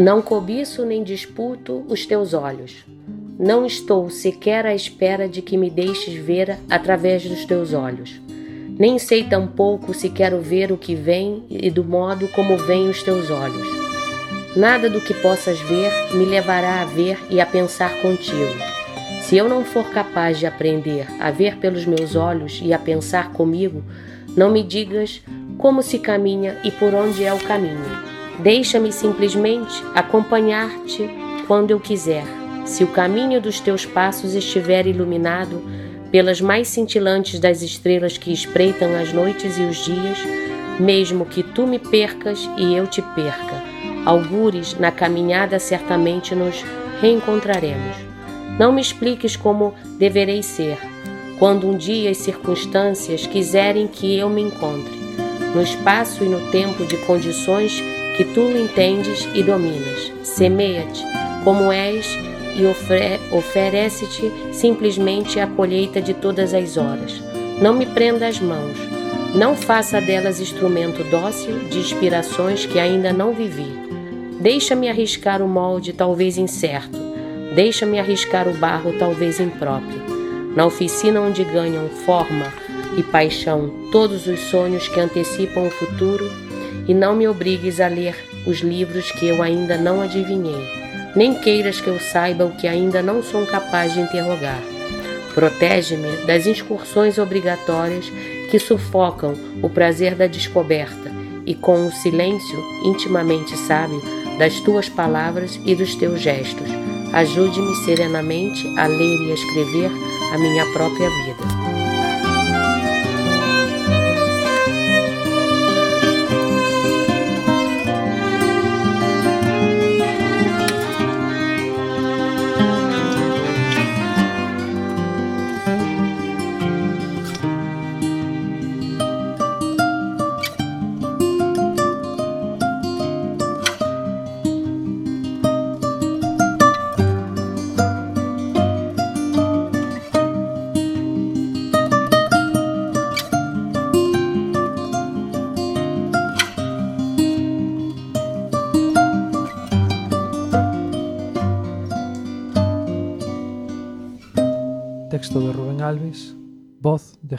Não cobiço nem disputo os teus olhos. Não estou sequer à espera de que me deixes ver através dos teus olhos. Nem sei tampouco se quero ver o que vem e do modo como vêm os teus olhos. Nada do que possas ver me levará a ver e a pensar contigo. Se eu não for capaz de aprender a ver pelos meus olhos e a pensar comigo, não me digas como se caminha e por onde é o caminho. Deixa-me simplesmente acompanhar-te quando eu quiser. Se o caminho dos teus passos estiver iluminado pelas mais cintilantes das estrelas que espreitam as noites e os dias, mesmo que tu me percas e eu te perca, algures na caminhada certamente nos reencontraremos. Não me expliques como deverei ser, quando um dia as circunstâncias quiserem que eu me encontre, no espaço e no tempo de condições que tu entendes e dominas. Semeia-te como és e oferece-te simplesmente a colheita de todas as horas. Não me prenda as mãos. Não faça delas instrumento dócil de inspirações que ainda não vivi. Deixa-me arriscar o molde talvez incerto. Deixa-me arriscar o barro talvez impróprio. Na oficina onde ganham forma e paixão todos os sonhos que antecipam o futuro, e não me obrigues a ler os livros que eu ainda não adivinhei, nem queiras que eu saiba o que ainda não sou capaz de interrogar. Protege-me das excursões obrigatórias que sufocam o prazer da descoberta e com o silêncio intimamente sábio das tuas palavras e dos teus gestos. Ajude-me serenamente a ler e a escrever a minha própria vida.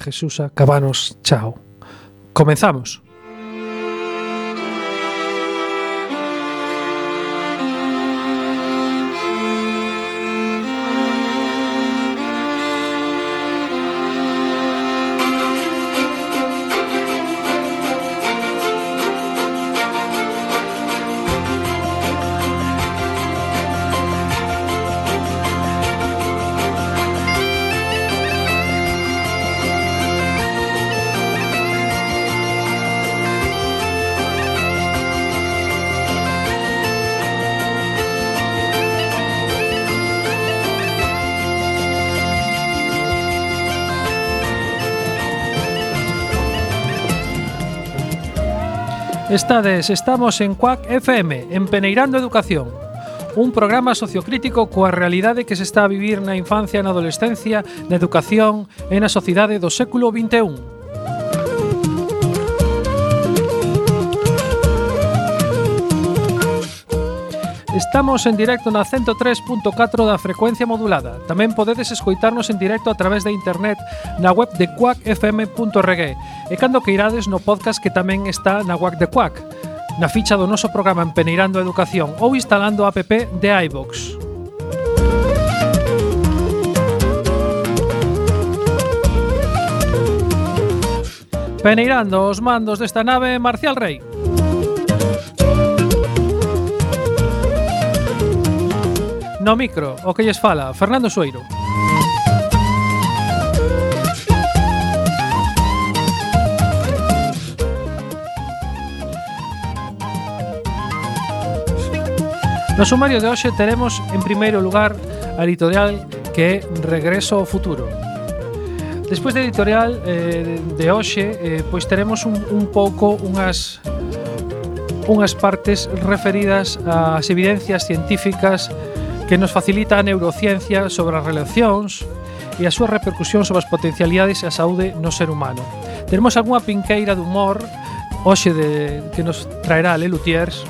Jesús Cabanos Chao. Comenzamos. Estades, estamos en Cuac FM, en Peneirando Educación, un programa sociocrítico coa realidade que se está a vivir na infancia e na adolescencia, na educación e na sociedade do século XXI. Estamos en directo na 103.4 da frecuencia modulada. Tamén podedes escoitarnos en directo a través de internet na web de quackfm.rg e cando que irades no podcast que tamén está na web de Quack, na ficha do noso programa en Peneirando a Educación ou instalando a app de iVox. Peneirando os mandos desta nave Marcial Rey. No micro, o que lles fala, Fernando Sueiro. No sumario de hoxe teremos en primeiro lugar a editorial que é Regreso ao Futuro. Despois da de editorial eh, de hoxe, eh, pois teremos un, un pouco unhas unhas partes referidas ás evidencias científicas que nos facilita a neurociencia sobre as relacións e a súa repercusión sobre as potencialidades e a saúde no ser humano. Teremos algunha pinqueira de humor hoxe de, que nos traerá Le Lutiers.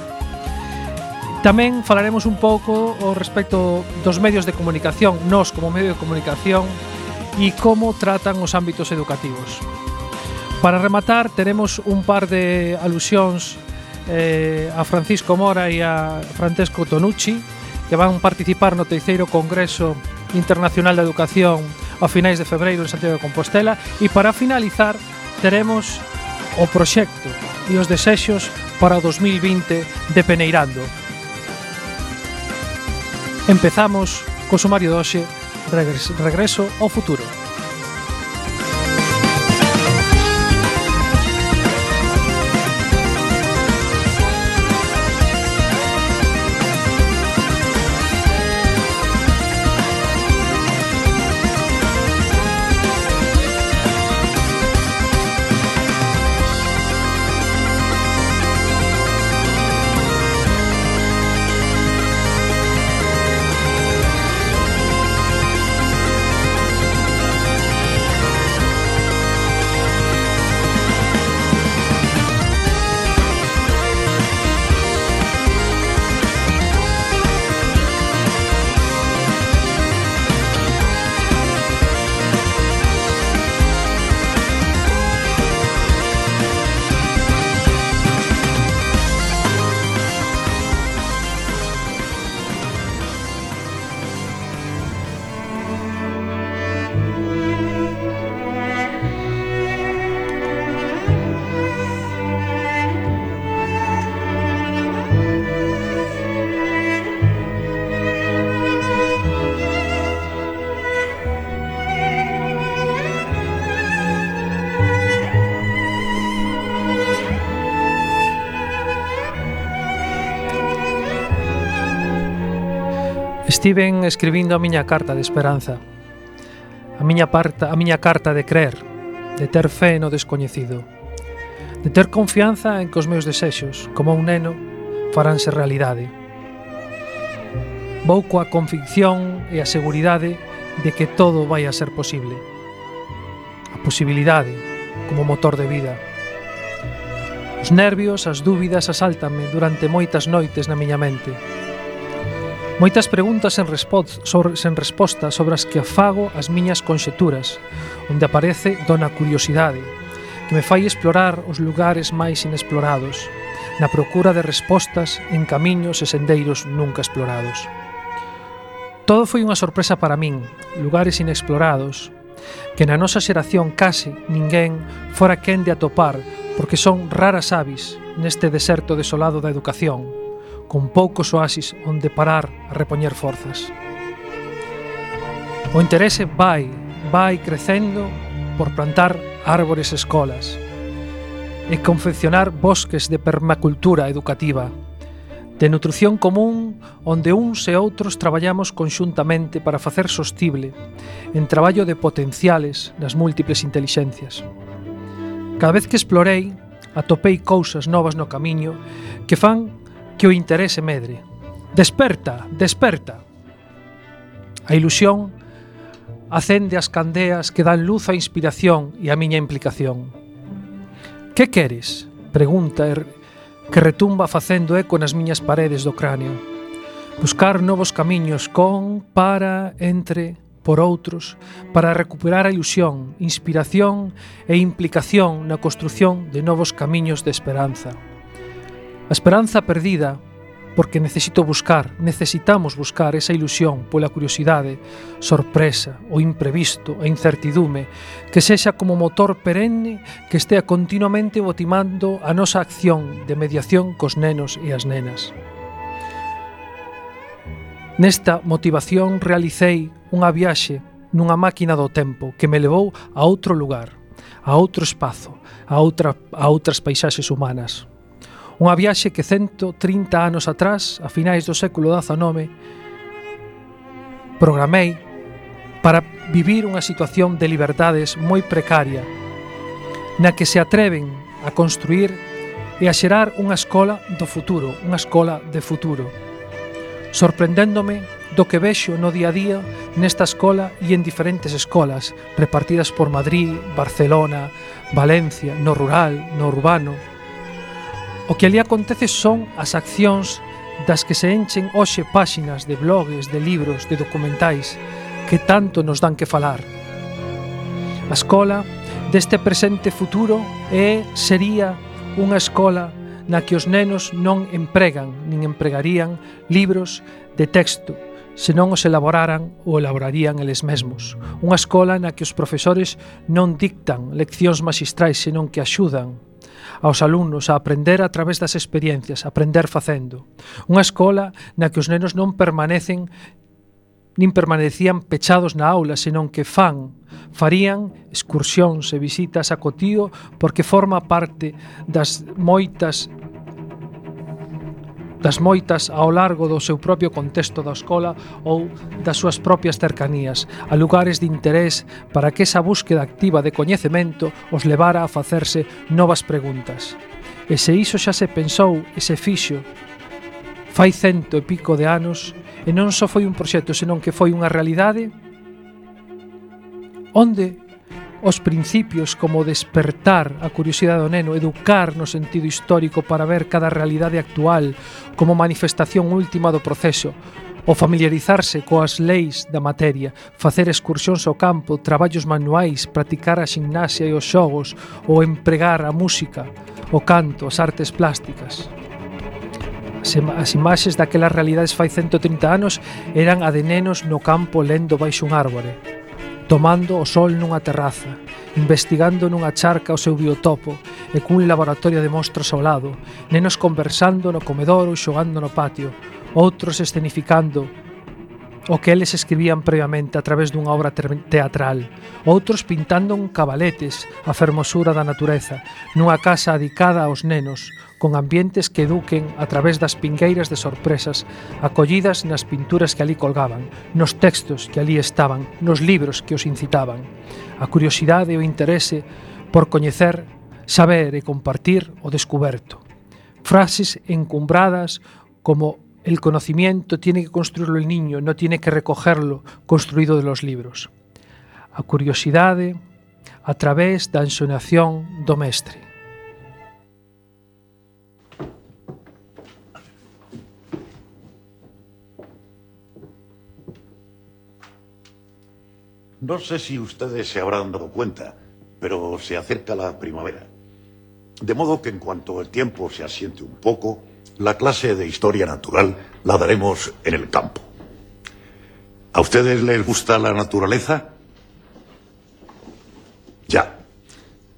Tamén falaremos un pouco o respecto dos medios de comunicación, nós como medio de comunicación e como tratan os ámbitos educativos. Para rematar, teremos un par de alusións eh, a Francisco Mora e a Francesco Tonucci, que van participar no terceiro Congreso Internacional da Educación a finais de febreiro en Santiago de Compostela e para finalizar teremos o proxecto e os desexos para o 2020 de Peneirando. Empezamos co sumario doxe Regreso ao futuro. Estiven escribindo a miña carta de esperanza, a miña, parta, a miña carta de creer, de ter fé no descoñecido, de ter confianza en que os meus desexos, como un neno, faránse realidade. Vou coa convicción e a seguridade de que todo vai a ser posible. A posibilidade, como motor de vida. Os nervios, as dúbidas asáltanme durante moitas noites na miña mente Moitas preguntas sen, sobre, sen resposta sobre as que afago as miñas conxeturas, onde aparece dona curiosidade, que me fai explorar os lugares máis inexplorados, na procura de respostas en camiños e sendeiros nunca explorados. Todo foi unha sorpresa para min, lugares inexplorados, que na nosa xeración case ninguén fora quen de atopar porque son raras avis neste deserto desolado da educación, con poucos oasis onde parar a repoñer forzas. O interese vai, vai crecendo por plantar árbores escolas e confeccionar bosques de permacultura educativa, de nutrición común onde uns e outros traballamos conxuntamente para facer sostible en traballo de potenciales nas múltiples intelixencias. Cada vez que explorei, atopei cousas novas no camiño que fan que o interese medre. Desperta, desperta. A ilusión acende as candeas que dan luz á inspiración e á miña implicación. Que queres? Pregunta er-, que retumba facendo eco nas miñas paredes do cráneo. Buscar novos camiños con, para, entre, por outros, para recuperar a ilusión, inspiración e implicación na construción de novos camiños de esperanza. A esperanza perdida porque necesito buscar, necesitamos buscar esa ilusión pola curiosidade, sorpresa, o imprevisto, a incertidume, que sexa como motor perenne que estea continuamente motivando a nosa acción de mediación cos nenos e as nenas. Nesta motivación realicei unha viaxe nunha máquina do tempo que me levou a outro lugar, a outro espazo, a, outra, a outras paisaxes humanas, Unha viaxe que 130 anos atrás, a finais do século XIX, programei para vivir unha situación de liberdades moi precaria, na que se atreven a construir e a xerar unha escola do futuro, unha escola de futuro, sorprendéndome do que vexo no día a día nesta escola e en diferentes escolas repartidas por Madrid, Barcelona, Valencia, no rural, no urbano, O que ali acontece son as accións das que se enchen hoxe páxinas de blogs, de libros, de documentais que tanto nos dan que falar. A escola deste presente futuro é, sería, unha escola na que os nenos non empregan nin empregarían libros de texto, senón os elaboraran ou elaborarían eles mesmos. Unha escola na que os profesores non dictan leccións magistrais, senón que axudan aos alumnos a aprender a través das experiencias, aprender facendo. Unha escola na que os nenos non permanecen nin permanecían pechados na aula, senón que fan, farían excursións e visitas a Cotío porque forma parte das moitas das moitas ao largo do seu propio contexto da escola ou das súas propias cercanías, a lugares de interés para que esa búsqueda activa de coñecemento os levara a facerse novas preguntas. E se iso xa se pensou e se fixo fai cento e pico de anos e non só foi un proxecto, senón que foi unha realidade, onde os principios como despertar a curiosidade do neno, educar no sentido histórico para ver cada realidade actual como manifestación última do proceso, o familiarizarse coas leis da materia, facer excursións ao campo, traballos manuais, practicar a gimnasia e os xogos, ou empregar a música, o canto, as artes plásticas. As imaxes daquelas realidades fai 130 anos eran a de nenos no campo lendo baixo un árbore, tomando o sol nunha terraza, investigando nunha charca o seu biotopo e cun laboratorio de mostras ao lado, nenos conversando no comedor ou xogando no patio, outros escenificando o que eles escribían previamente a través dunha obra teatral, outros pintando un cabaletes a fermosura da natureza, nunha casa adicada aos nenos, con ambientes que eduquen a través das pingueiras de sorpresas acollidas nas pinturas que ali colgaban, nos textos que ali estaban, nos libros que os incitaban. A curiosidade e o interese por coñecer, saber e compartir o descuberto. Frases encumbradas como el conocimiento tiene que construirlo el niño, no tiene que recogerlo construído de los libros. A curiosidade a través da ensonación do mestre No sé si ustedes se habrán dado cuenta, pero se acerca la primavera. De modo que en cuanto el tiempo se asiente un poco, la clase de historia natural la daremos en el campo. ¿A ustedes les gusta la naturaleza? Ya.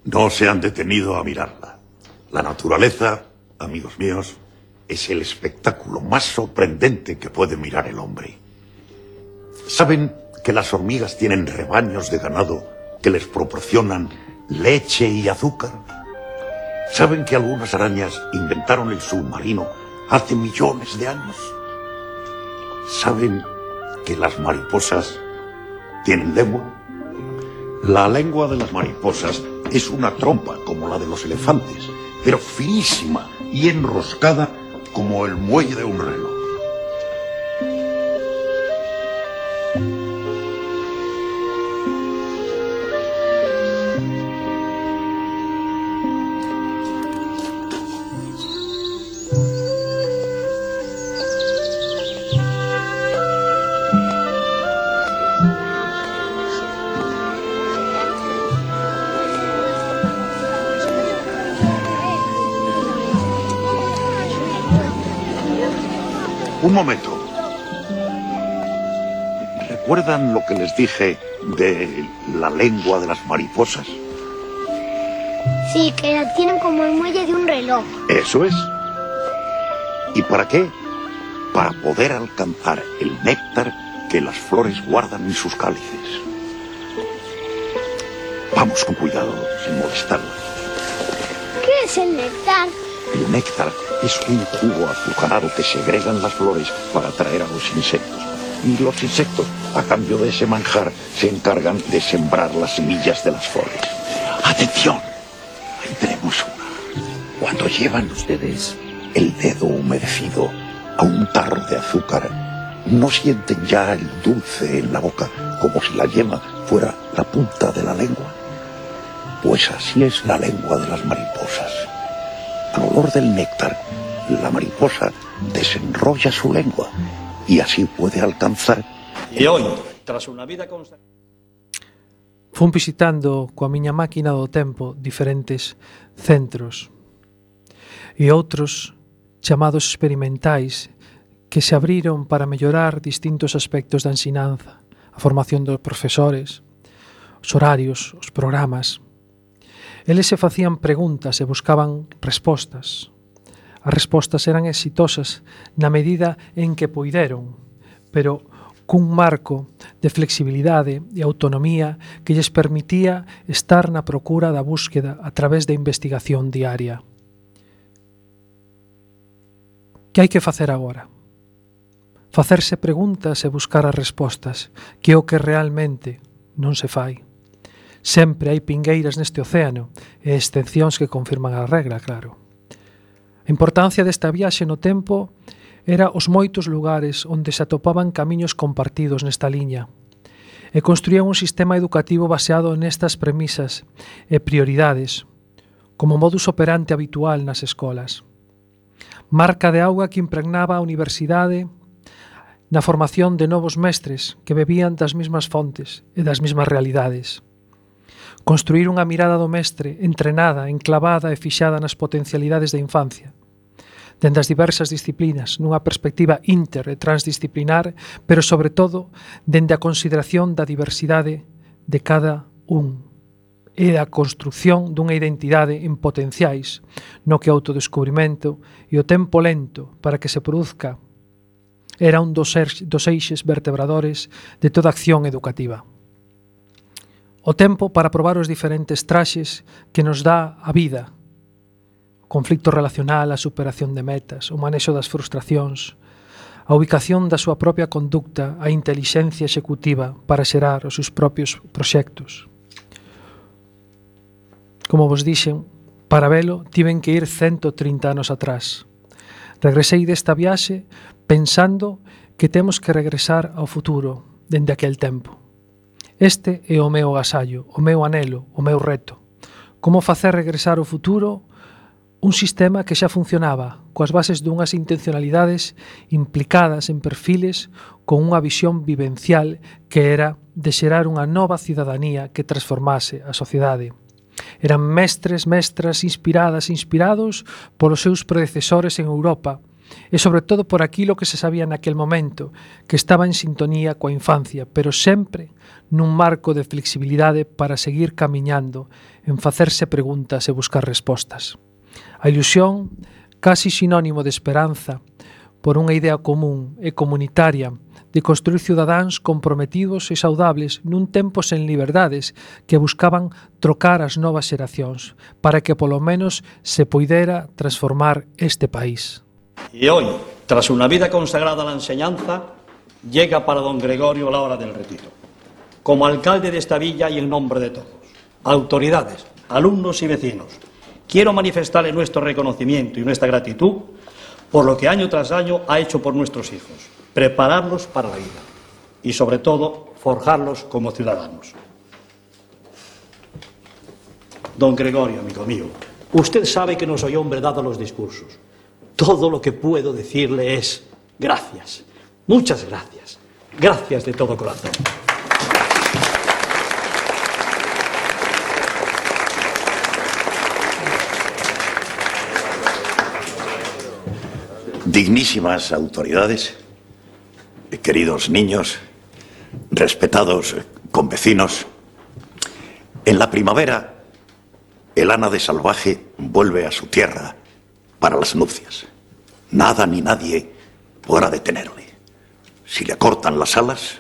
No se han detenido a mirarla. La naturaleza, amigos míos, es el espectáculo más sorprendente que puede mirar el hombre. ¿Saben que las hormigas tienen rebaños de ganado que les proporcionan leche y azúcar? ¿Saben que algunas arañas inventaron el submarino hace millones de años? ¿Saben que las mariposas tienen lengua? La lengua de las mariposas es una trompa como la de los elefantes, pero finísima y enroscada como el muelle de un reloj. Un momento. ¿Recuerdan lo que les dije de la lengua de las mariposas? Sí, que la tienen como el muelle de un reloj. Eso es. ¿Y para qué? Para poder alcanzar el néctar que las flores guardan en sus cálices. Vamos con cuidado, sin molestarlo. ¿Qué es el néctar? El néctar es un jugo azucarado que segregan las flores para atraer a los insectos. Y los insectos, a cambio de ese manjar, se encargan de sembrar las semillas de las flores. ¡Atención! Ahí tenemos una. Cuando llevan ustedes el dedo humedecido a un tarro de azúcar, ¿no sienten ya el dulce en la boca como si la yema fuera la punta de la lengua? Pues así es la lengua de las mariposas al olor del néctar, la mariposa desenrolla su lengua y así puede alcanzar. E hoy, tras una vida constante... Fun visitando coa miña máquina do tempo diferentes centros e outros chamados experimentais que se abriron para mellorar distintos aspectos da ensinanza, a formación dos profesores, os horarios, os programas, Eles se facían preguntas e buscaban respostas. As respostas eran exitosas na medida en que poideron, pero cun marco de flexibilidade e autonomía que lles permitía estar na procura da búsqueda a través da investigación diaria. Que hai que facer agora? Facerse preguntas e buscar as respostas, que é o que realmente non se fai. Sempre hai pingueiras neste océano e excepcións que confirman a regra, claro. A importancia desta viaxe no tempo era os moitos lugares onde se atopaban camiños compartidos nesta liña e construían un sistema educativo baseado nestas premisas e prioridades, como modus operante habitual nas escolas. Marca de auga que impregnaba a universidade na formación de novos mestres que bebían das mesmas fontes e das mesmas realidades construir unha mirada do mestre entrenada, enclavada e fixada nas potencialidades da infancia, dende as diversas disciplinas, nunha perspectiva inter e transdisciplinar, pero sobre todo dende a consideración da diversidade de cada un e da construción dunha identidade en potenciais, no que o autodescubrimento e o tempo lento para que se produzca era un dos, eixes vertebradores de toda acción educativa o tempo para probar os diferentes traxes que nos dá a vida. O conflicto relacional, a superación de metas, o manexo das frustracións, a ubicación da súa propia conducta, a intelixencia executiva para xerar os seus propios proxectos. Como vos dixen, para velo tiven que ir 130 anos atrás. Regresei desta viaxe pensando que temos que regresar ao futuro dende aquel tempo Este é o meu agasallo, o meu anelo, o meu reto. Como facer regresar o futuro un sistema que xa funcionaba, coas bases dunhas intencionalidades implicadas en perfiles con unha visión vivencial que era de xerar unha nova cidadanía que transformase a sociedade. Eran mestres, mestras, inspiradas, inspirados polos seus predecesores en Europa, e sobre todo por aquilo que se sabía naquel momento, que estaba en sintonía coa infancia, pero sempre nun marco de flexibilidade para seguir camiñando en facerse preguntas e buscar respostas. A ilusión, casi sinónimo de esperanza, por unha idea común e comunitaria de construir ciudadáns comprometidos e saudables nun tempo sen liberdades que buscaban trocar as novas xeracións para que polo menos se poidera transformar este país. Y hoy, tras una vida consagrada a la enseñanza, llega para don Gregorio la hora del retiro. Como alcalde de esta villa y en nombre de todos, autoridades, alumnos y vecinos, quiero manifestarle nuestro reconocimiento y nuestra gratitud por lo que año tras año ha hecho por nuestros hijos, prepararlos para la vida y, sobre todo, forjarlos como ciudadanos. Don Gregorio, amigo mío, usted sabe que no soy hombre dado a los discursos. Todo lo que puedo decirle es gracias, muchas gracias, gracias de todo corazón. dignísimas autoridades, queridos niños, respetados convecinos, en la primavera el ana de salvaje vuelve a su tierra para las nupcias. Nada ni nadie podrá detenerle. Si le cortan las alas,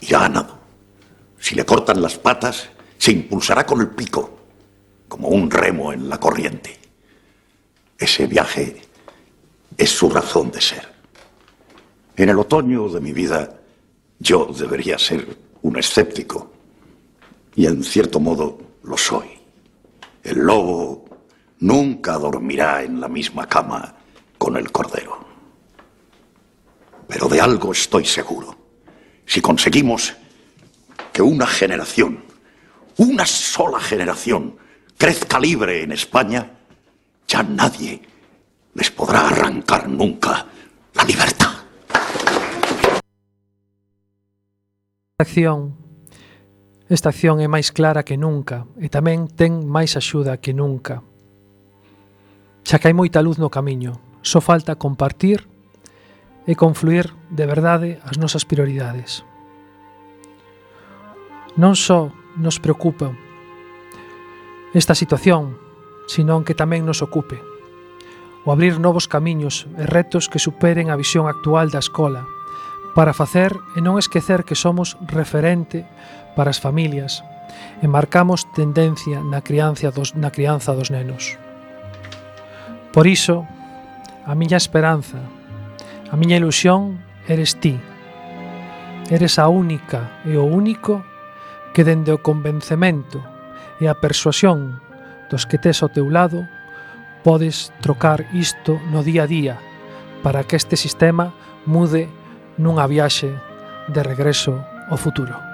irá a nado. Si le cortan las patas, se impulsará con el pico, como un remo en la corriente. Ese viaje es su razón de ser. En el otoño de mi vida yo debería ser un escéptico y en cierto modo lo soy. El lobo nunca dormirá en la misma cama con el cordero. Pero de algo estoy seguro. Si conseguimos que una generación, una sola generación, crezca libre en España, ya nadie les podrá arrancar nunca la libertad. acción Esta acción é máis clara que nunca e tamén ten máis axuda que nunca. xa que hai moita luz no camiño, só falta compartir e confluir de verdade as nosas prioridades. Non só nos preocupa esta situación, senón que tamén nos ocupe o abrir novos camiños e retos que superen a visión actual da escola, para facer e non esquecer que somos referente para as familias e marcamos tendencia na crianza dos, na crianza dos nenos. Por iso, a miña esperanza, a miña ilusión eres ti. Eres a única e o único que dende o convencemento e a persuasión dos que tes ao teu lado podes trocar isto no día a día para que este sistema mude nunha viaxe de regreso ao futuro.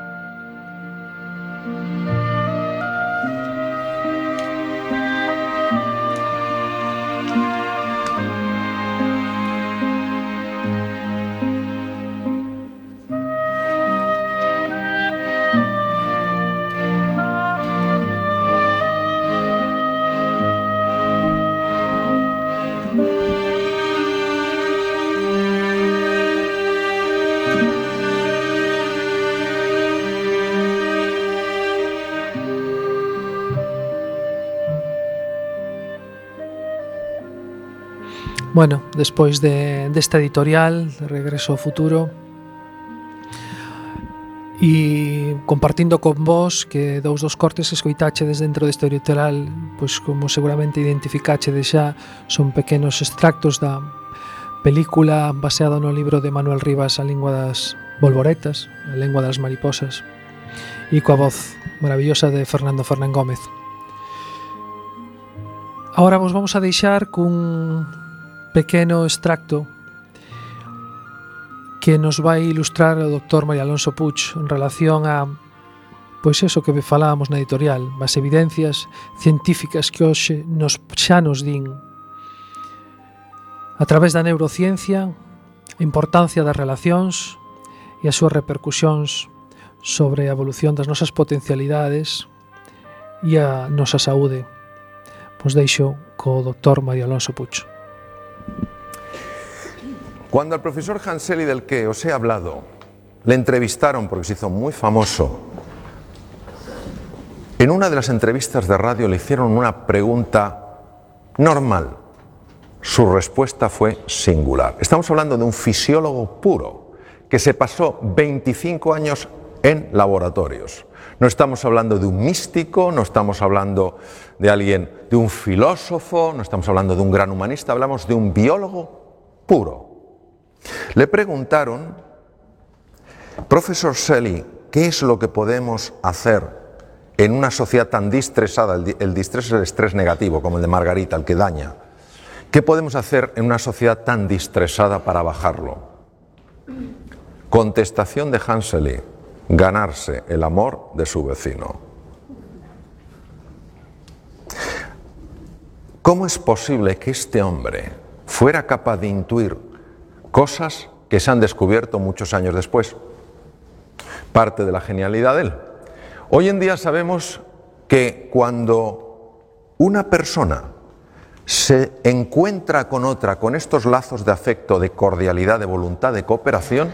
Bueno, despois de, desta editorial, de Regreso ao Futuro, e compartindo con vos que dous dos cortes que escoitache desde dentro deste editorial, pois como seguramente identificache de xa, son pequenos extractos da película baseada no libro de Manuel Rivas A lingua das bolboretas, A lengua das mariposas, e coa voz maravillosa de Fernando Fernán Gómez. Ahora vos vamos a deixar cun pequeno extracto que nos vai ilustrar o doctor María Alonso Puch en relación a pois eso que falábamos na editorial, as evidencias científicas que hoxe nos xa nos din a través da neurociencia, a importancia das relacións e as súas repercusións sobre a evolución das nosas potencialidades e a nosa saúde. Pois deixo co doctor María Alonso Pucho. Cuando al profesor Hanseli del que os he hablado le entrevistaron porque se hizo muy famoso, en una de las entrevistas de radio le hicieron una pregunta normal. Su respuesta fue singular. Estamos hablando de un fisiólogo puro que se pasó 25 años en laboratorios. No estamos hablando de un místico, no estamos hablando de alguien, de un filósofo, no estamos hablando de un gran humanista, hablamos de un biólogo puro. Le preguntaron, profesor Selly, ¿qué es lo que podemos hacer en una sociedad tan distresada? El, distrés es el estrés negativo, como el de Margarita, el que daña. ¿Qué podemos hacer en una sociedad tan distresada para bajarlo? Contestación de Hansely, ganarse el amor de su vecino. ¿Cómo es posible que este hombre fuera capaz de intuir cosas que se han descubierto muchos años después. Parte de la genialidad de él. Hoy en día sabemos que cuando una persona se encuentra con otra con estos lazos de afecto, de cordialidad, de voluntad, de cooperación,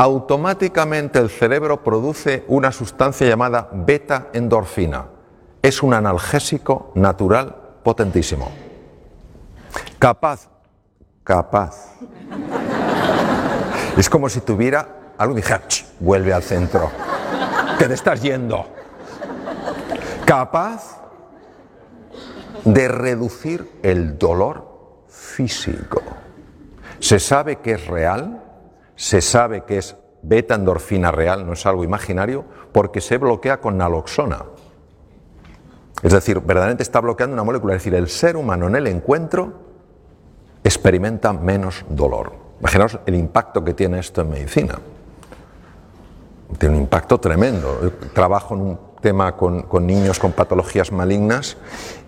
automáticamente el cerebro produce una sustancia llamada beta endorfina. Es un analgésico natural potentísimo. Capaz, capaz es como si tuviera algo y dijera, vuelve al centro, que te estás yendo. Capaz de reducir el dolor físico. Se sabe que es real, se sabe que es beta endorfina real, no es algo imaginario, porque se bloquea con naloxona. Es decir, verdaderamente está bloqueando una molécula, es decir, el ser humano en el encuentro experimenta menos dolor. Imaginaos el impacto que tiene esto en medicina. Tiene un impacto tremendo. trabajo en un tema con, niños con patologías malignas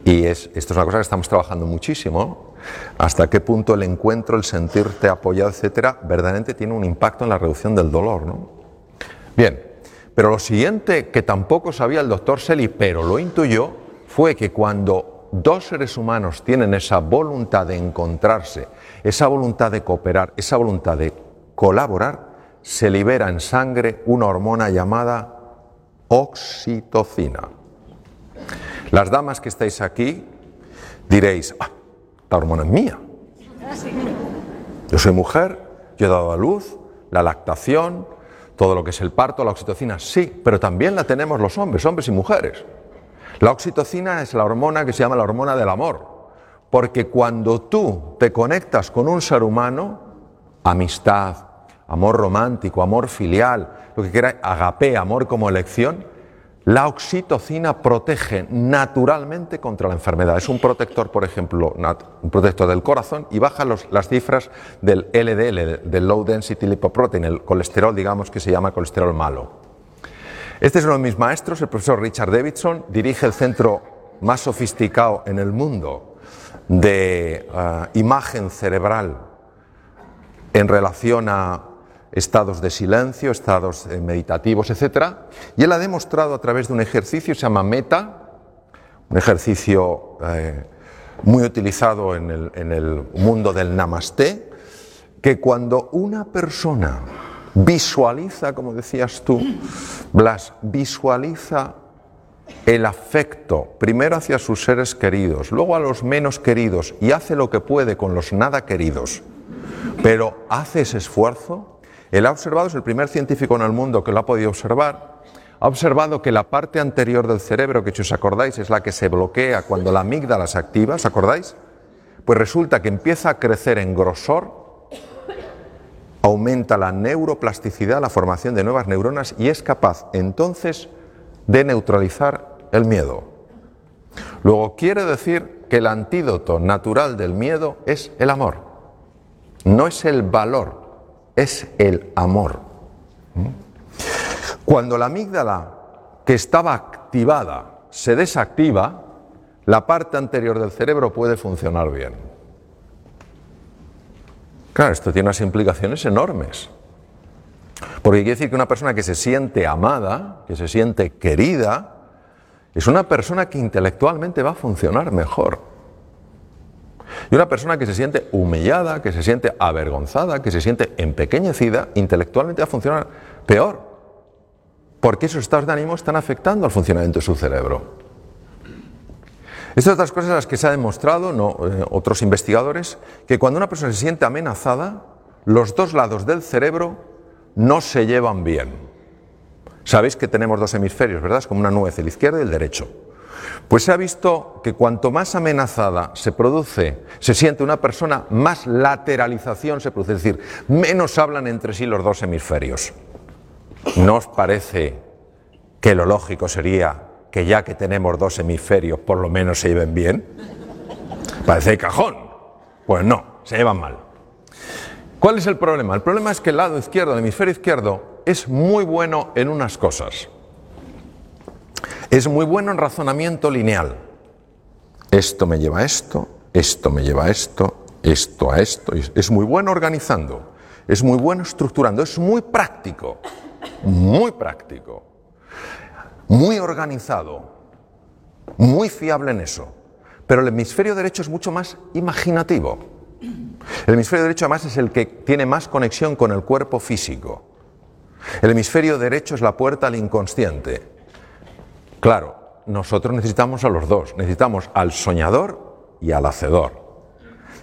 y es, esto es una cosa que estamos trabajando muchísimo. Hasta qué punto el encuentro, el sentirte apoyado, etcétera, verdaderamente tiene un impacto en la reducción del dolor. ¿no? Bien, pero lo siguiente que tampoco sabía el doctor Selly, pero lo intuyó, fue que cuando dos seres humanos tienen esa voluntad de encontrarse, esa voluntad de cooperar, esa voluntad de colaborar, se libera en sangre una hormona llamada oxitocina. Las damas que estáis aquí diréis, ah, esta hormona es mía. Yo soy mujer, yo he dado a luz, la lactación, todo lo que es el parto, la oxitocina, sí, pero también la tenemos los hombres, hombres y mujeres. La oxitocina es la hormona que se llama la hormona del amor, porque cuando tú te conectas con un ser humano, amistad, amor romántico, amor filial, lo que quiera, agape, amor como elección, la oxitocina protege naturalmente contra la enfermedad. Es un protector, por ejemplo, un protector del corazón y baja las cifras del LDL, del Low Density Lipoprotein, el colesterol, digamos, que se llama colesterol malo. Este es uno de mis maestros, el profesor Richard Davidson, dirige el centro más sofisticado en el mundo de eh, imagen cerebral en relación a estados de silencio, estados eh, meditativos, etc. Y él ha demostrado a través de un ejercicio, se llama Meta, un ejercicio eh, muy utilizado en el, en el mundo del Namaste, que cuando una persona visualiza, como decías tú, Blas, visualiza el afecto, primero hacia sus seres queridos, luego a los menos queridos, y hace lo que puede con los nada queridos, pero hace ese esfuerzo, él ha observado, es el primer científico en el mundo que lo ha podido observar, ha observado que la parte anterior del cerebro, que si os acordáis es la que se bloquea cuando la amígdala se activa, ¿os acordáis? Pues resulta que empieza a crecer en grosor, aumenta la neuroplasticidad, la formación de nuevas neuronas y es capaz entonces de neutralizar el miedo. Luego quiere decir que el antídoto natural del miedo es el amor, no es el valor es el amor. Cuando la amígdala que estaba activada se desactiva, la parte anterior del cerebro puede funcionar bien. Claro, esto tiene unas implicaciones enormes. Porque quiere decir que una persona que se siente amada, que se siente querida, es una persona que intelectualmente va a funcionar mejor. Y una persona que se siente humillada, que se siente avergonzada, que se siente empequeñecida, intelectualmente va a funcionar peor, porque esos estados de ánimo están afectando al funcionamiento de su cerebro. Estas otras cosas las que se ha demostrado, no, eh, otros investigadores, que cuando una persona se siente amenazada, los dos lados del cerebro no se llevan bien. Sabéis que tenemos dos hemisferios, ¿verdad? Es como una nuez, el izquierdo y el derecho. Pues se ha visto que cuanto más amenazada se produce, se siente una persona, más lateralización se produce, es decir, menos hablan entre sí los dos hemisferios. ¿No os parece que lo lógico sería que ya que tenemos dos hemisferios, por lo menos se lleven bien? Parece cajón. Pues no, se llevan mal. ¿Cuál es el problema? El problema es que el lado izquierdo, el hemisferio izquierdo, es muy bueno en unas cosas es muy bueno en razonamiento lineal. Esto me lleva a esto, esto me lleva a esto, esto a esto. Es muy bueno organizando, es muy bueno estructurando, es muy práctico, muy práctico, muy organizado, muy fiable en eso. Pero el hemisferio derecho es mucho más imaginativo. El hemisferio derecho además es el que tiene más conexión con el cuerpo físico. El hemisferio derecho es la puerta al inconsciente. Claro, nosotros necesitamos a los dos, necesitamos al soñador y al hacedor.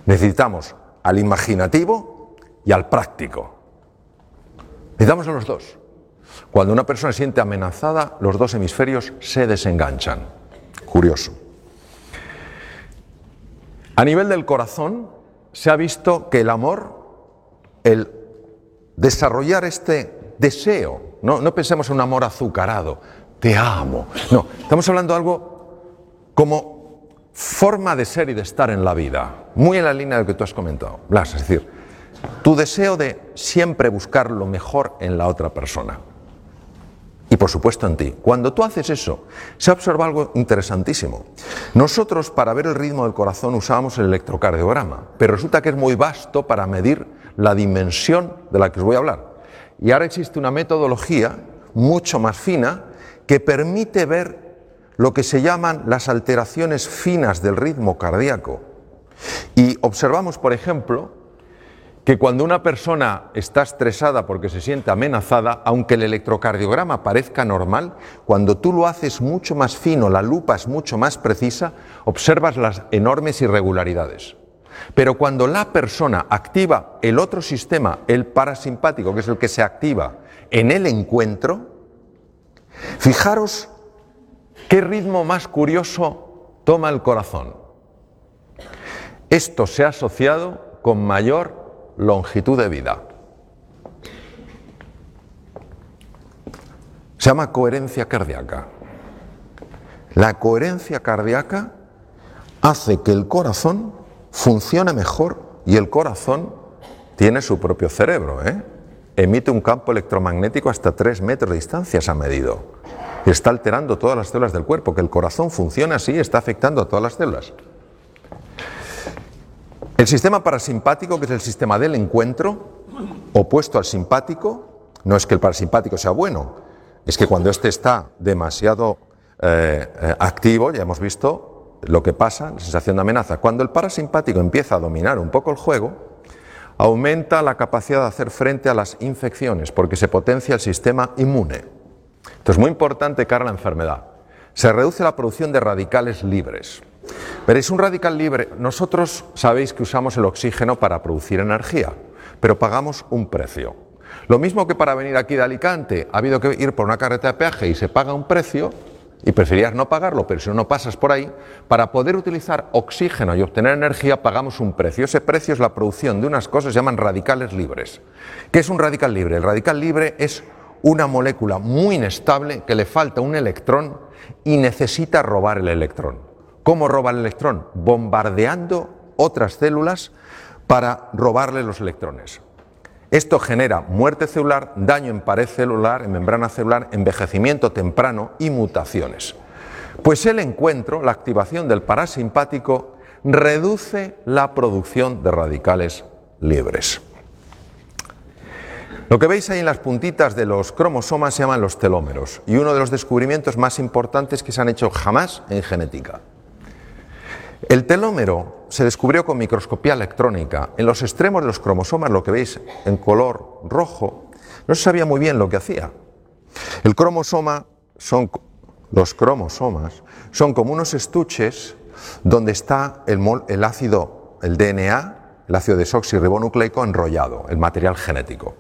Necesitamos al imaginativo y al práctico. Necesitamos a los dos. Cuando una persona se siente amenazada, los dos hemisferios se desenganchan. Curioso. A nivel del corazón, se ha visto que el amor, el desarrollar este deseo, no, no pensemos en un amor azucarado, te amo. No, estamos hablando de algo como forma de ser y de estar en la vida, muy en la línea de lo que tú has comentado, Blas, es decir, tu deseo de siempre buscar lo mejor en la otra persona. y por supuesto en ti. Cuando tú haces eso, se observa algo interesantísimo. Nosotros para ver el ritmo del corazón usábamos el electrocardiograma, pero resulta que es muy vasto para medir la dimensión de la que os voy a hablar. Y ahora existe una metodología mucho más fina que permite ver lo que se llaman las alteraciones finas del ritmo cardíaco. Y observamos, por ejemplo, que cuando una persona está estresada porque se siente amenazada, aunque el electrocardiograma parezca normal, cuando tú lo haces mucho más fino, la lupa es mucho más precisa, observas las enormes irregularidades. Pero cuando la persona activa el otro sistema, el parasimpático, que es el que se activa en el encuentro, fijaros qué ritmo más curioso toma el corazón. Esto se ha asociado con mayor longitud de vida. Se llama coherencia cardíaca. La coherencia cardíaca hace que el corazón funcione mejor y el corazón tiene su propio cerebro. ¿eh? Emite un campo electromagnético hasta 3 metros de distancia, se ha medido. Está alterando todas las células del cuerpo. Que el corazón funcione así está afectando a todas las células. El sistema parasimpático, que es el sistema del encuentro, opuesto al simpático, no es que el parasimpático sea bueno, es que cuando éste está demasiado eh, eh, activo, ya hemos visto lo que pasa, la sensación de amenaza. Cuando el parasimpático empieza a dominar un poco el juego, aumenta la capacidad de hacer frente a las infecciones, porque se potencia el sistema inmune. Esto es muy importante cara a la enfermedad. Se reduce la producción de radicales libres. Veréis, un radical libre, nosotros sabéis que usamos el oxígeno para producir energía, pero pagamos un precio. Lo mismo que para venir aquí de Alicante ha habido que ir por una carreta de peaje y se paga un precio, y preferías no pagarlo, pero si no pasas por ahí, para poder utilizar oxígeno y obtener energía pagamos un precio. Ese precio es la producción de unas cosas que se llaman radicales libres. ¿Qué es un radical libre? El radical libre es una molécula muy inestable que le falta un electrón y necesita robar el electrón. ¿Cómo roba el electrón? Bombardeando otras células para robarle los electrones. Esto genera muerte celular, daño en pared celular, en membrana celular, envejecimiento temprano y mutaciones. Pues el encuentro, la activación del parasimpático, reduce la producción de radicales libres. Lo que veis ahí en las puntitas de los cromosomas se llaman los telómeros y uno de los descubrimientos más importantes que se han hecho jamás en genética. El telómero se descubrió con microscopía electrónica. En los extremos de los cromosomas, lo que veis en color rojo, no se sabía muy bien lo que hacía. El cromosoma son los cromosomas son como unos estuches donde está el, el ácido, el DNA, el ácido desoxirribonucleico enrollado, el material genético.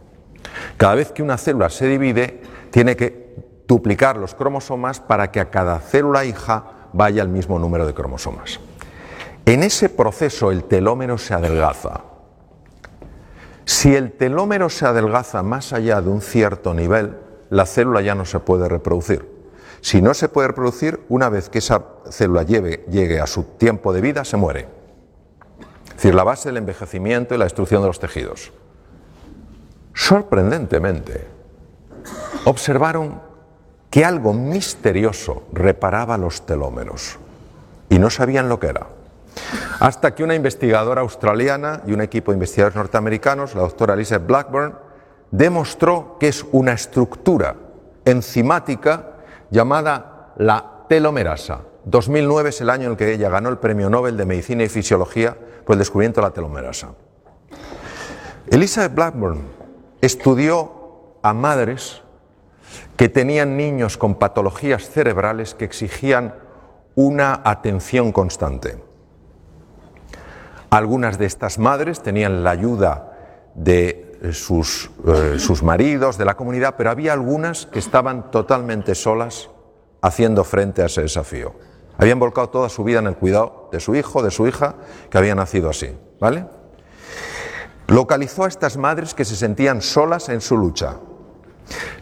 Cada vez que una célula se divide, tiene que duplicar los cromosomas para que a cada célula hija vaya el mismo número de cromosomas. En ese proceso el telómero se adelgaza. Si el telómero se adelgaza más allá de un cierto nivel, la célula ya no se puede reproducir. Si no se puede reproducir, una vez que esa célula llegue a su tiempo de vida, se muere. Es decir, la base del envejecimiento y la destrucción de los tejidos. Sorprendentemente, observaron que algo misterioso reparaba los telómeros y no sabían lo que era. Hasta que una investigadora australiana y un equipo de investigadores norteamericanos, la doctora Elizabeth Blackburn, demostró que es una estructura enzimática llamada la telomerasa. 2009 es el año en el que ella ganó el Premio Nobel de Medicina y Fisiología por el descubrimiento de la telomerasa. Elizabeth Blackburn estudió a madres que tenían niños con patologías cerebrales que exigían una atención constante. Algunas de estas madres tenían la ayuda de eh, sus, eh, sus, maridos, de la comunidad, pero había algunas que estaban totalmente solas haciendo frente a ese desafío. Habían volcado toda su vida en el cuidado de su hijo, de su hija, que había nacido así. ¿Vale? Localizó a estas madres que se sentían solas en su lucha.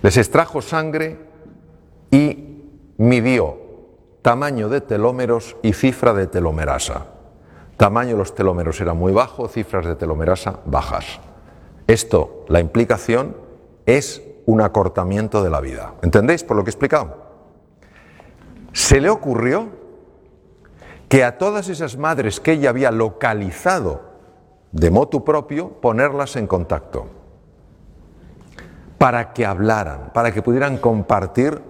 Les extrajo sangre y midió tamaño de telómeros y cifra de telomerasa. Tamaño de los telómeros era muy bajo, cifras de telomerasa bajas. Esto, la implicación es un acortamiento de la vida. ¿Entendéis por lo que he explicado? Se le ocurrió que a todas esas madres que ella había localizado de motu propio, ponerlas en contacto, para que hablaran, para que pudieran compartir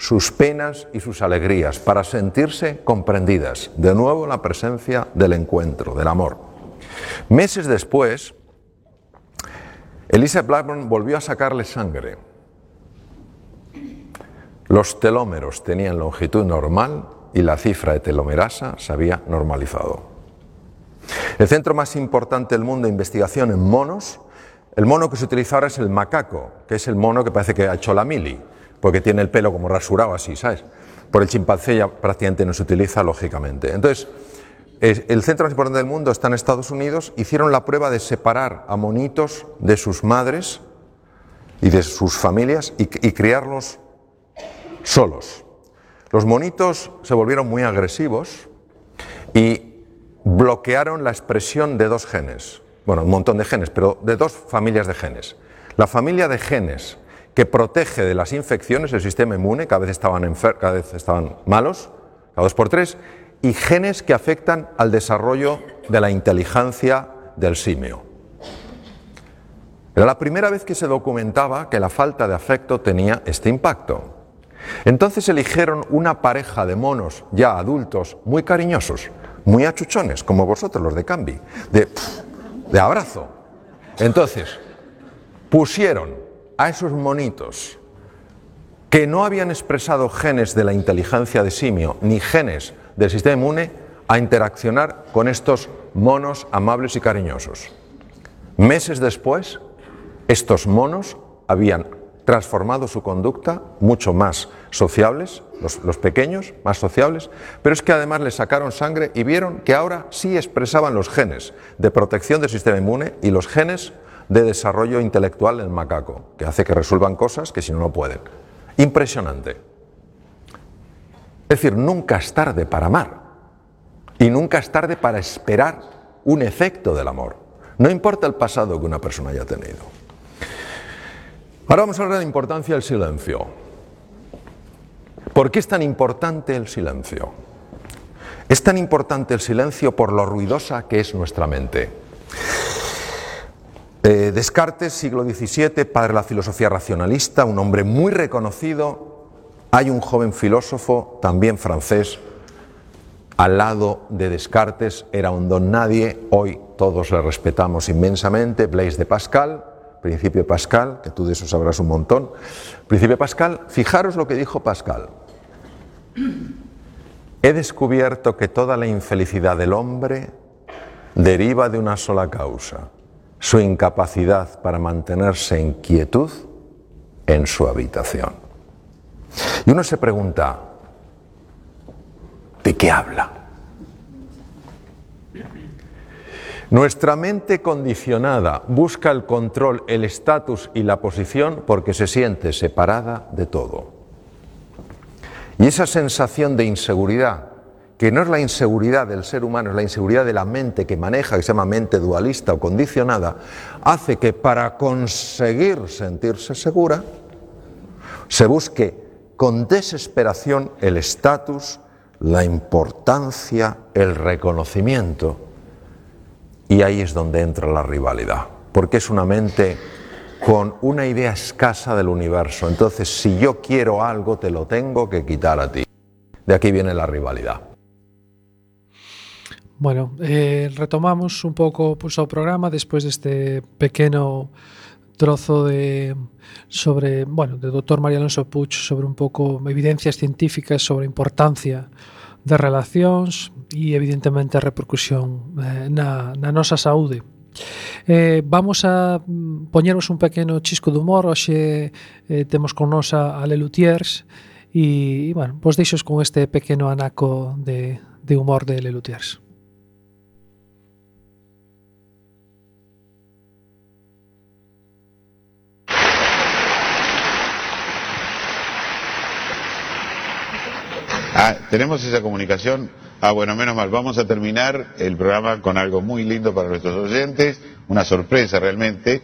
sus penas y sus alegrías, para sentirse comprendidas. De nuevo la presencia del encuentro, del amor. Meses después, Elisa Blackburn volvió a sacarle sangre. Los telómeros tenían longitud normal y la cifra de telomerasa se había normalizado. El centro más importante del mundo de investigación en monos, el mono que se utiliza ahora es el macaco, que es el mono que parece que ha hecho la mili, porque tiene el pelo como rasurado así, ¿sabes? Por el chimpancé ya prácticamente no se utiliza, lógicamente. Entonces, el centro más importante del mundo está en Estados Unidos, hicieron la prueba de separar a monitos de sus madres y de sus familias y, criarlos solos. Los monitos se volvieron muy agresivos y bloquearon la expresión de dos genes, bueno, un montón de genes, pero de dos familias de genes. La familia de genes que protege de las infecciones el sistema inmune, cada vez estaban, cada vez estaban malos, cada dos por tres, y genes que afectan al desarrollo de la inteligencia del simio. Era la primera vez que se documentaba que la falta de afecto tenía este impacto. Entonces eligieron una pareja de monos ya adultos muy cariñosos, muy achuchones, como vosotros los de Cambi, de, de abrazo. Entonces, pusieron a esos monitos que no habían expresado genes de la inteligencia de simio ni genes del sistema inmune a interaccionar con estos monos amables y cariñosos. Meses después, estos monos habían transformado su conducta, mucho más sociables, los, los, pequeños, más sociables, pero es que además les sacaron sangre y vieron que ahora sí expresaban los genes de protección del sistema inmune y los genes de desarrollo intelectual del macaco, que hace que resuelvan cosas que si no no pueden. Impresionante. Es decir, nunca es tarde para amar y nunca es tarde para esperar un efecto del amor. No importa el pasado que una persona haya tenido. Ahora vamos a hablar de la importancia del silencio. ¿Por qué es tan importante el silencio? Es tan importante el silencio por lo ruidosa que es nuestra mente. Eh, Descartes, siglo XVII, padre de la filosofía racionalista, un hombre muy reconocido, hay un joven filósofo, también francés, al lado de Descartes, era un don nadie, hoy todos le respetamos inmensamente, Blaise de Pascal, principio Pascal, que tú de eso sabrás un montón. Principio Pascal, fijaros lo que dijo Pascal. He descubierto que toda la infelicidad del hombre deriva de una sola causa, su incapacidad para mantenerse en quietud en su habitación. Y uno se pregunta, ¿de qué habla? Nuestra mente condicionada busca el control, el estatus y la posición porque se siente separada de todo. Y esa sensación de inseguridad, que no es la inseguridad del ser humano, es la inseguridad de la mente que maneja, que se llama mente dualista o condicionada, hace que para conseguir sentirse segura, se busque con desesperación el estatus, la importancia, el reconocimiento. Y ahí es donde entra la rivalidad, porque es una mente con una idea escasa del universo. Entonces, si yo quiero algo, te lo tengo que quitar a ti. De aquí viene la rivalidad. Bueno, eh, retomamos un pouco pues, o programa despois deste pequeno trozo de sobre, bueno, de Dr. María Alonso Puch sobre un pouco evidencias científicas sobre a importancia de relacións e evidentemente a repercusión eh, na, na nosa saúde. Eh, vamos a mm, poñeros un pequeno chisco de humor, hoxe eh, temos con nos a Ale Lutiers e, e bueno, vos deixos con este pequeno anaco de, de humor de Le Lutiers. Ah, tenemos esa comunicación. Ah, bueno, menos mal. Vamos a terminar el programa con algo muy lindo para nuestros oyentes, una sorpresa realmente.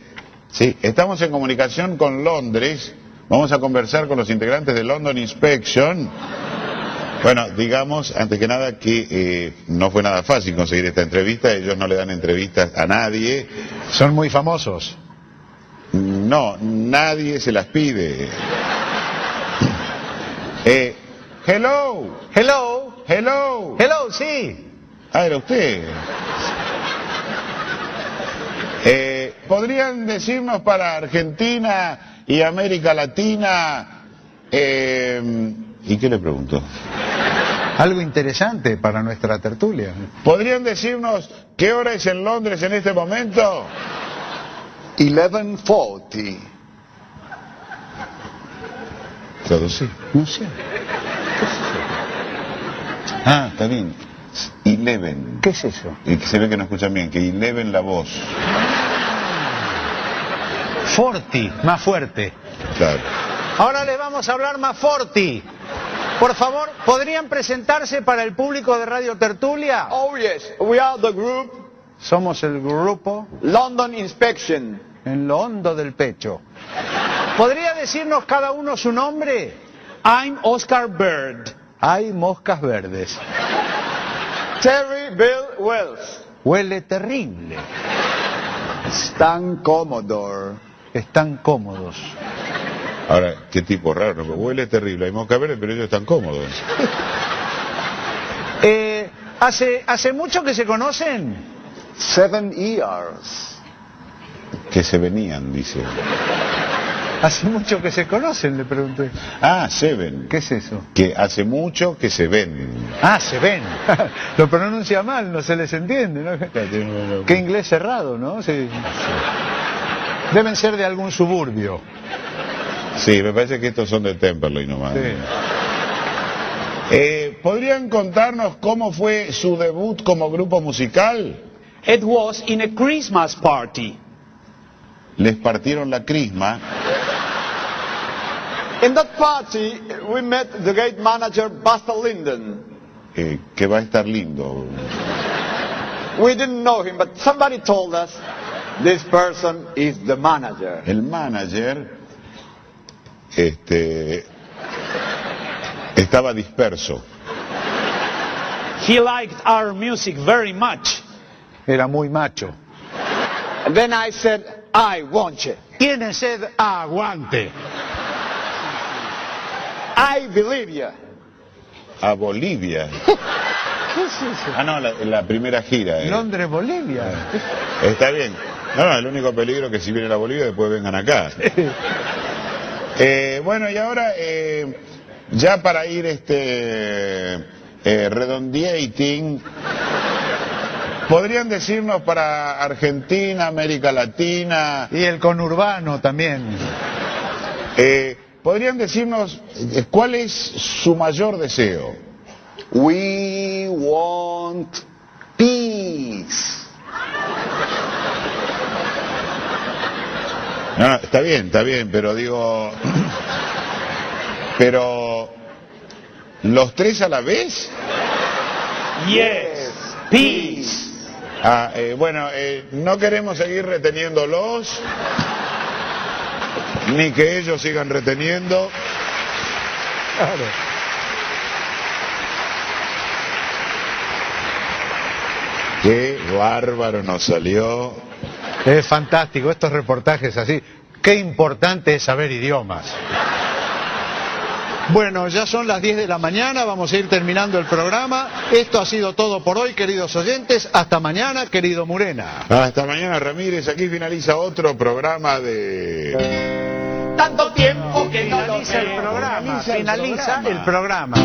Sí, estamos en comunicación con Londres. Vamos a conversar con los integrantes de London Inspection. Bueno, digamos, antes que nada, que eh, no fue nada fácil conseguir esta entrevista. Ellos no le dan entrevistas a nadie. Son muy famosos. No, nadie se las pide. Eh, hello, Hello. hello. Hello, sí. Ah, era usted. Eh, ¿Podrían decirnos para Argentina y América Latina? eh, ¿Y qué le pregunto? Algo interesante para nuestra tertulia. ¿Podrían decirnos qué hora es en Londres en este momento? 1140. Traducí. No sé. Ah, está bien. Eleven. ¿Qué es eso? Y que se ve que no escuchan bien, que Eleven la voz. Forti, más fuerte. Claro. Ahora les vamos a hablar más forti. Por favor, ¿podrían presentarse para el público de Radio Tertulia? Oh yes, we are the group Somos el grupo London Inspection. en lo hondo del pecho. ¿Podría decirnos cada uno su nombre? I'm Oscar Bird. Hay moscas verdes. Terry Bill Wells. Huele terrible. Stan Commodore. Están cómodos. Ahora, qué tipo raro, ¿no? huele terrible. Hay mosca verde, pero ellos están cómodos. Eh, ¿hace, ¿Hace mucho que se conocen? Seven years. Que se venían, dice. Hace mucho que se conocen, le pregunté. Ah, Seven. ¿Qué es eso? Que hace mucho que se ven. Ah, se ven. Lo pronuncia mal, no se les entiende. ¿no? Qué inglés cerrado, ¿no? Sí. Deben ser de algún suburbio. Sí, me parece que estos son de Temperley nomás. Sí. Eh, ¿Podrían contarnos cómo fue su debut como grupo musical? It was in a Christmas party. Les partieron la crisma. In that party, we met the great manager Buster Linden. eh, que va a estar lindo. We didn't know him, but somebody told us this person is the manager. El manager este, estaba disperso. He liked our music very much. Era muy macho. And then I said, I want you. Tiene sed, aguante. I you. A Bolivia. Ah, no, la, la primera gira. eh. Londres, Bolivia. Está bien. No, no, el único peligro es que si vienen a Bolivia después vengan acá. Eh, bueno, y ahora, eh, ya para ir este eh, redondeating, ¿podrían decirnos para Argentina, América Latina, Y el conurbano también. eh, ¿podrían decirnos eh, cuál es su mayor deseo? We want peace. No, no, está bien, está bien, pero digo, pero los tres a la vez. Yes, peace. Ah, eh, bueno, eh, no queremos seguir reteniéndolos, ni que ellos sigan reteniendo. Qué bárbaro nos salió. Es fantástico, estos reportajes así. Qué importante es saber idiomas. Bueno, ya son las 10 de la mañana, vamos a ir terminando el programa. Esto ha sido todo por hoy, queridos oyentes. Hasta mañana, querido Murena. Hasta mañana, Ramírez. Aquí finaliza otro programa de... Tanto tiempo que no lo Finaliza el programa. Finaliza el programa.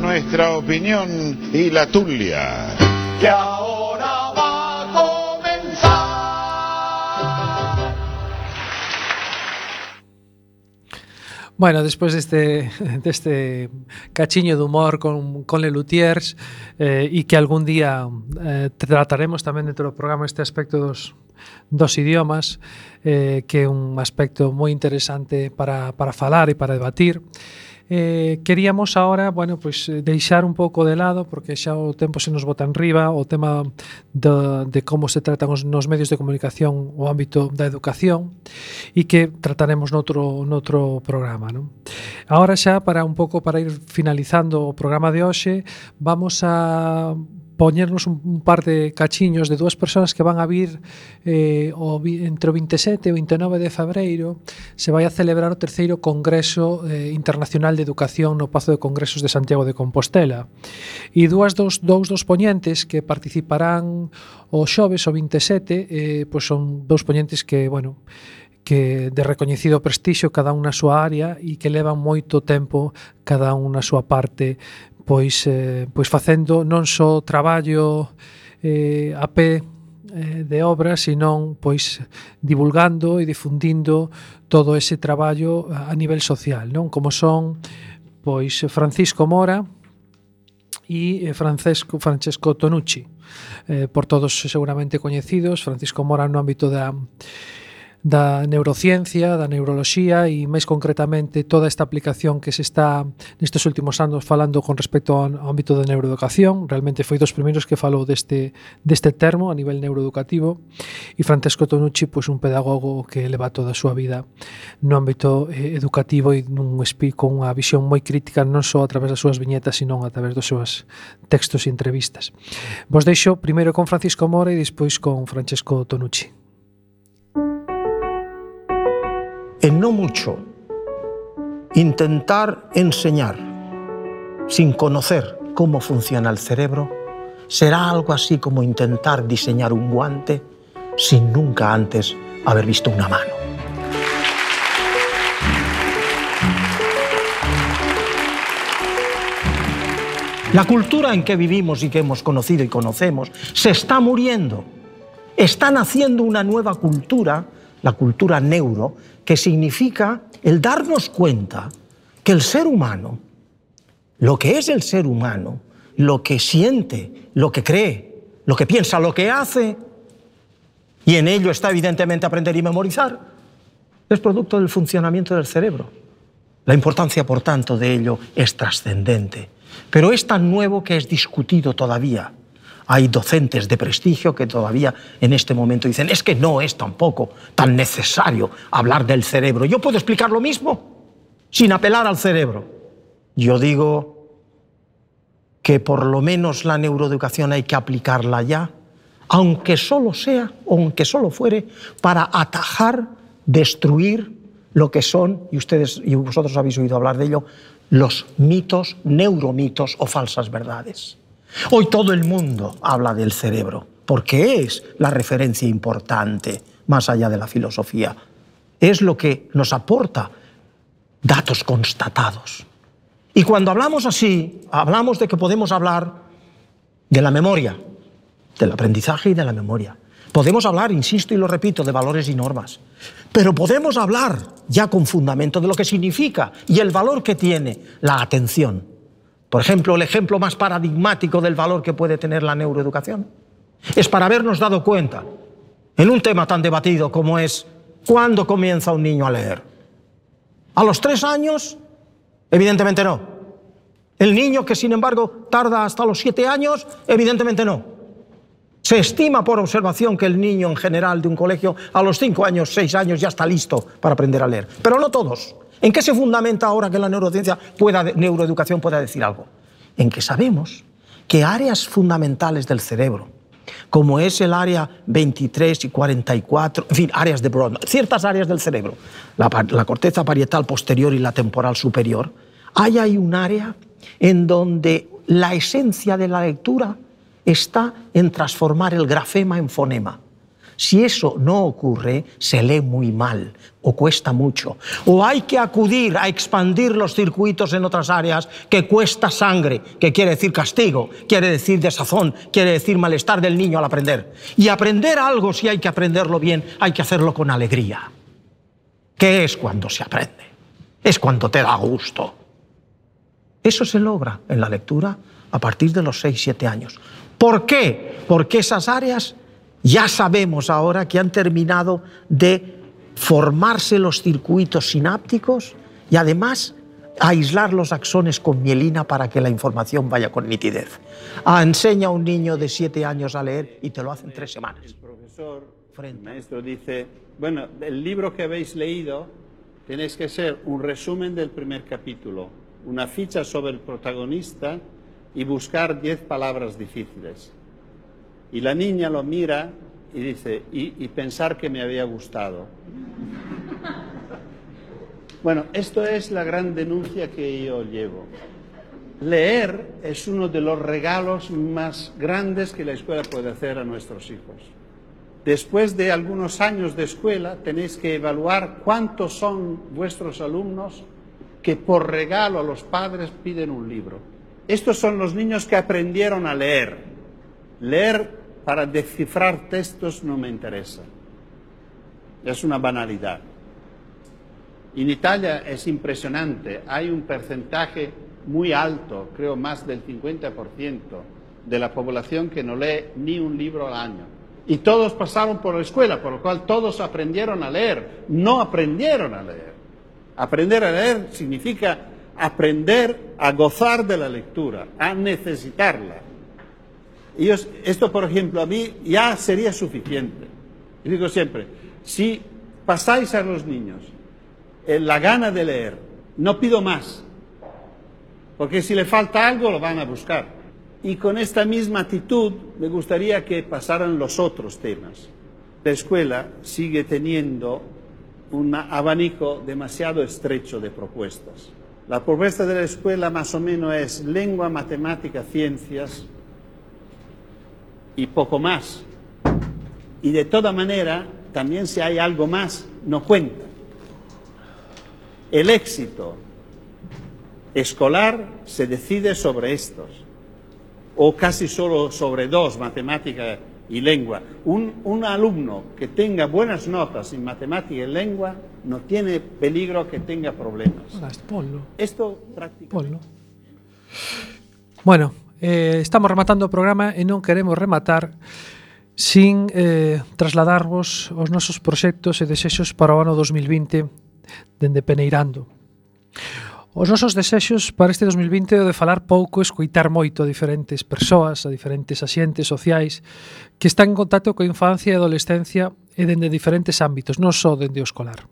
Nuestra opinión y la tulia. Bueno, despois deste, deste cachiño de humor con, con Le Luthiers eh, e que algún día eh, trataremos tamén dentro do programa este aspecto dos, dos idiomas eh, que é un aspecto moi interesante para, para falar e para debatir. Eh, queríamos ahora, bueno, pois pues, eh, deixar un pouco de lado porque xa o tempo se nos bota en riba o tema de, de como se tratan os nos medios de comunicación o ámbito da educación e que trataremos noutro noutro programa, non? Ahora xa para un pouco para ir finalizando o programa de hoxe, vamos a poñernos un, un par de cachiños de dúas persoas que van a vir eh, o, entre o 27 e o 29 de febreiro se vai a celebrar o terceiro Congreso eh, Internacional de Educación no Pazo de Congresos de Santiago de Compostela. E dúas dos, dous dos poñentes que participarán o xoves o 27 eh, pois son dous poñentes que, bueno, que de recoñecido prestixio cada un na súa área e que levan moito tempo cada un na súa parte pois, eh, pois facendo non só traballo eh, a pé eh, de obra, senón pois divulgando e difundindo todo ese traballo a nivel social, non? Como son pois Francisco Mora, e eh, Francesco, Francesco Tonucci, eh, por todos seguramente coñecidos, Francisco Mora no ámbito da da neurociencia, da neuroloxía e máis concretamente toda esta aplicación que se está nestes últimos anos falando con respecto ao ámbito da neuroeducación. Realmente foi dos primeiros que falou deste, deste termo a nivel neuroeducativo e Francesco Tonucci, pois, un pedagogo que leva toda a súa vida no ámbito eh, educativo e nun espí con unha visión moi crítica non só a través das súas viñetas, sino a través dos seus textos e entrevistas. Vos deixo primeiro con Francisco Mora e despois con Francesco Tonucci. En no mucho intentar enseñar sin conocer cómo funciona el cerebro será algo así como intentar diseñar un guante sin nunca antes haber visto una mano. La cultura en que vivimos y que hemos conocido y conocemos se está muriendo. Está naciendo una nueva cultura, la cultura neuro, que significa el darnos cuenta que el ser humano, lo que es el ser humano, lo que siente, lo que cree, lo que piensa, lo que hace, y en ello está evidentemente aprender y memorizar, es producto del funcionamiento del cerebro. La importancia, por tanto, de ello es trascendente, pero es tan nuevo que es discutido todavía. Hay docentes de prestigio que todavía en este momento dicen, es que no es tampoco tan necesario hablar del cerebro. Yo puedo explicar lo mismo sin apelar al cerebro. Yo digo que por lo menos la neuroeducación hay que aplicarla ya, aunque solo sea, aunque solo fuere, para atajar, destruir lo que son, y ustedes y vosotros habéis oído hablar de ello, los mitos, neuromitos o falsas verdades. Hoy todo el mundo habla del cerebro, porque es la referencia importante, más allá de la filosofía. Es lo que nos aporta datos constatados. Y cuando hablamos así, hablamos de que podemos hablar de la memoria, del aprendizaje y de la memoria. Podemos hablar, insisto y lo repito, de valores y normas. Pero podemos hablar ya con fundamento de lo que significa y el valor que tiene la atención por ejemplo, el ejemplo más paradigmático del valor que puede tener la neuroeducación es para habernos dado cuenta en un tema tan debatido como es cuándo comienza un niño a leer. ¿A los tres años? Evidentemente no. El niño que sin embargo tarda hasta los siete años, evidentemente no. Se estima por observación que el niño en general de un colegio a los cinco años, seis años ya está listo para aprender a leer, pero no todos. ¿En qué se fundamenta ahora que la neurociencia neuroeducación pueda decir algo? En que sabemos que áreas fundamentales del cerebro, como es el área 23 y 44, en fin, áreas de Brodmann, ciertas áreas del cerebro, la, la corteza parietal posterior y la temporal superior, hay ahí un área en donde la esencia de la lectura está en transformar el grafema en fonema. Si eso no ocurre, se lee muy mal o cuesta mucho. O hay que acudir a expandir los circuitos en otras áreas que cuesta sangre, que quiere decir castigo, quiere decir desazón, quiere decir malestar del niño al aprender. Y aprender algo, si hay que aprenderlo bien, hay que hacerlo con alegría. ¿Qué es cuando se aprende? Es cuando te da gusto. Eso se logra en la lectura a partir de los 6-7 años. ¿Por qué? Porque esas áreas ya sabemos ahora que han terminado de formarse los circuitos sinápticos y además aislar los axones con mielina para que la información vaya con nitidez. A enseña a un niño de siete años a leer y te lo hace en tres semanas. El profesor, el maestro dice, bueno, el libro que habéis leído tenéis que ser un resumen del primer capítulo, una ficha sobre el protagonista y buscar diez palabras difíciles. Y la niña lo mira y dice, y, pensar que me había gustado. Bueno, esto es la gran denuncia que yo llevo. Leer es uno de los regalos más grandes que la escuela puede hacer a nuestros hijos. Después de algunos años de escuela tenéis que evaluar cuántos son vuestros alumnos que por regalo a los padres piden un libro. Estos son los niños que aprendieron a leer. Leer para descifrar textos no me interesa. Es una banalidad. En Italia es impresionante, hay un porcentaje muy alto, creo más del 50% de la población que no lee ni un libro al año. Y todos pasaron por la escuela, por lo cual todos aprendieron a leer, no aprendieron a leer. Aprender a leer significa aprender a gozar de la lectura, a necesitarla. Esto, por ejemplo, a mí ya sería suficiente. Y digo siempre, si pasáis a los niños la gana de leer. No pido más, porque si le falta algo lo van a buscar. Y con esta misma actitud me gustaría que pasaran los otros temas. La escuela sigue teniendo un abanico demasiado estrecho de propuestas. La propuesta de la escuela más o menos es lengua, matemática, ciencias y poco más. Y de toda manera, también si hay algo más, no cuenta. El éxito escolar se decide sobre estos, o casi solo sobre dos, matemática y lengua. Un, alumno que tenga buenas notas en matemática y lengua no tiene peligro que tenga problemas. Esto prácticamente... Bueno, Eh, estamos rematando o programa e non queremos rematar sin eh, trasladarvos os nosos proxectos e desexos para o ano 2020 dende Peneirando. Os nosos desexos para este 2020 é o de falar pouco, escoitar moito a diferentes persoas, a diferentes asientes sociais que están en contacto coa infancia e adolescencia e dende diferentes ámbitos, non só dende o escolar.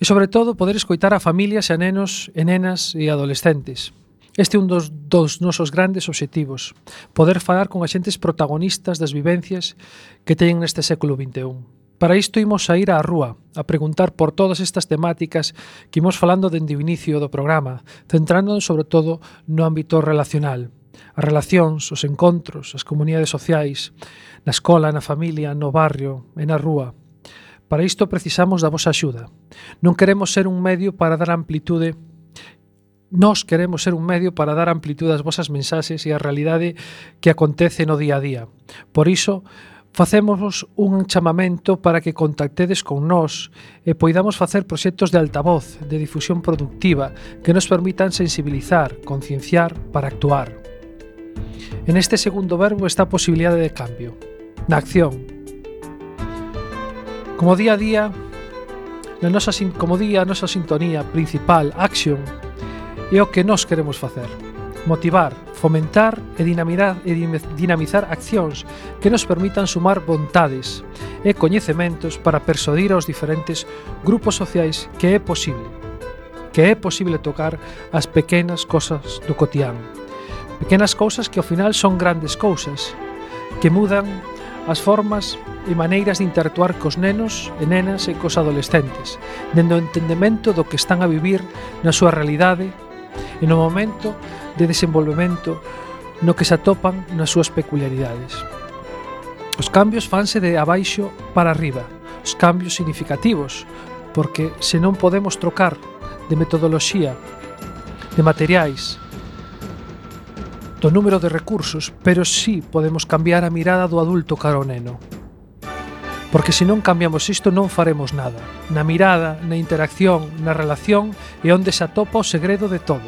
E sobre todo poder escoitar a familias e a nenos e nenas e adolescentes, Este é un dos, dos nosos grandes obxectivos, poder falar con axentes protagonistas das vivencias que teñen neste século XXI. Para isto imos a ir á rúa, a preguntar por todas estas temáticas que imos falando dende o inicio do programa, centrándonos sobre todo no ámbito relacional. As relacións, os encontros, as comunidades sociais, na escola, na familia, no barrio e na rúa. Para isto precisamos da vosa axuda. Non queremos ser un medio para dar amplitude nós queremos ser un medio para dar amplitude ás vosas mensaxes e á realidade que acontece no día a día. Por iso, facémosvos un chamamento para que contactedes con nós e poidamos facer proxectos de altavoz, de difusión productiva, que nos permitan sensibilizar, concienciar para actuar. En este segundo verbo está a posibilidade de cambio, na acción. Como día a día, na nosa, como día a nosa sintonía principal, action, É o que nós queremos facer. Motivar, fomentar e dinamizar, e dinamizar accións que nos permitan sumar vontades e coñecementos para persuadir aos diferentes grupos sociais que é posible que é posible tocar as pequenas cosas do cotián. Pequenas cousas que ao final son grandes cousas, que mudan as formas e maneiras de interactuar cos nenos e nenas e cos adolescentes, dendo o entendemento do que están a vivir na súa realidade e no momento de desenvolvemento no que se atopan nas súas peculiaridades. Os cambios fanse de abaixo para arriba, os cambios significativos, porque se non podemos trocar de metodoloxía, de materiais, do número de recursos, pero sí podemos cambiar a mirada do adulto cara ao neno. Porque se non cambiamos isto non faremos nada. Na mirada, na interacción, na relación e onde se atopa o segredo de todo.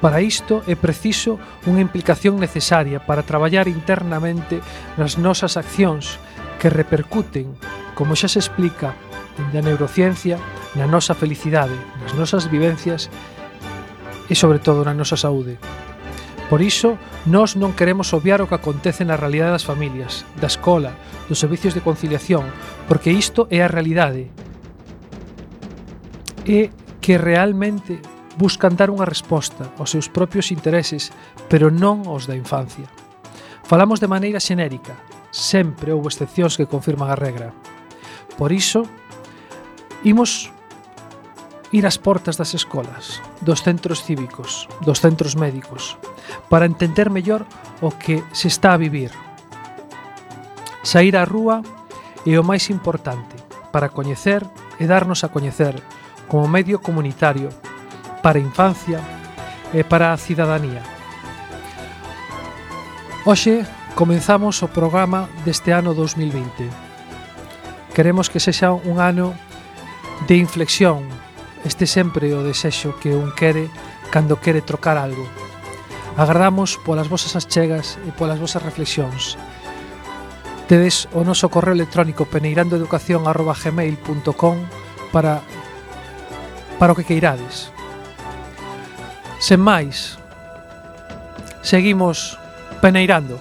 Para isto é preciso unha implicación necesaria para traballar internamente nas nosas accións que repercuten, como xa se explica dende a neurociencia, na nosa felicidade, nas nosas vivencias e sobre todo na nosa saúde. Por iso, nós non queremos obviar o que acontece na realidade das familias, da escola, dos servicios de conciliación, porque isto é a realidade. É que realmente buscan dar unha resposta aos seus propios intereses, pero non aos da infancia. Falamos de maneira xenérica, sempre houve excepcións que confirman a regra. Por iso, imos ir ás portas das escolas, dos centros cívicos, dos centros médicos, para entender mellor o que se está a vivir. Saír á rúa é o máis importante para coñecer e darnos a coñecer como medio comunitario para a infancia e para a cidadanía. Hoxe comenzamos o programa deste ano 2020. Queremos que sexa un ano de inflexión Este sempre o desexo que un quere cando quere trocar algo. Agardamos polas vosas achegas e polas vosas reflexións. Tedes o noso correo electrónico peneirandoeducación@gmail.com para para o que queirades. Sen máis, seguimos peneirando.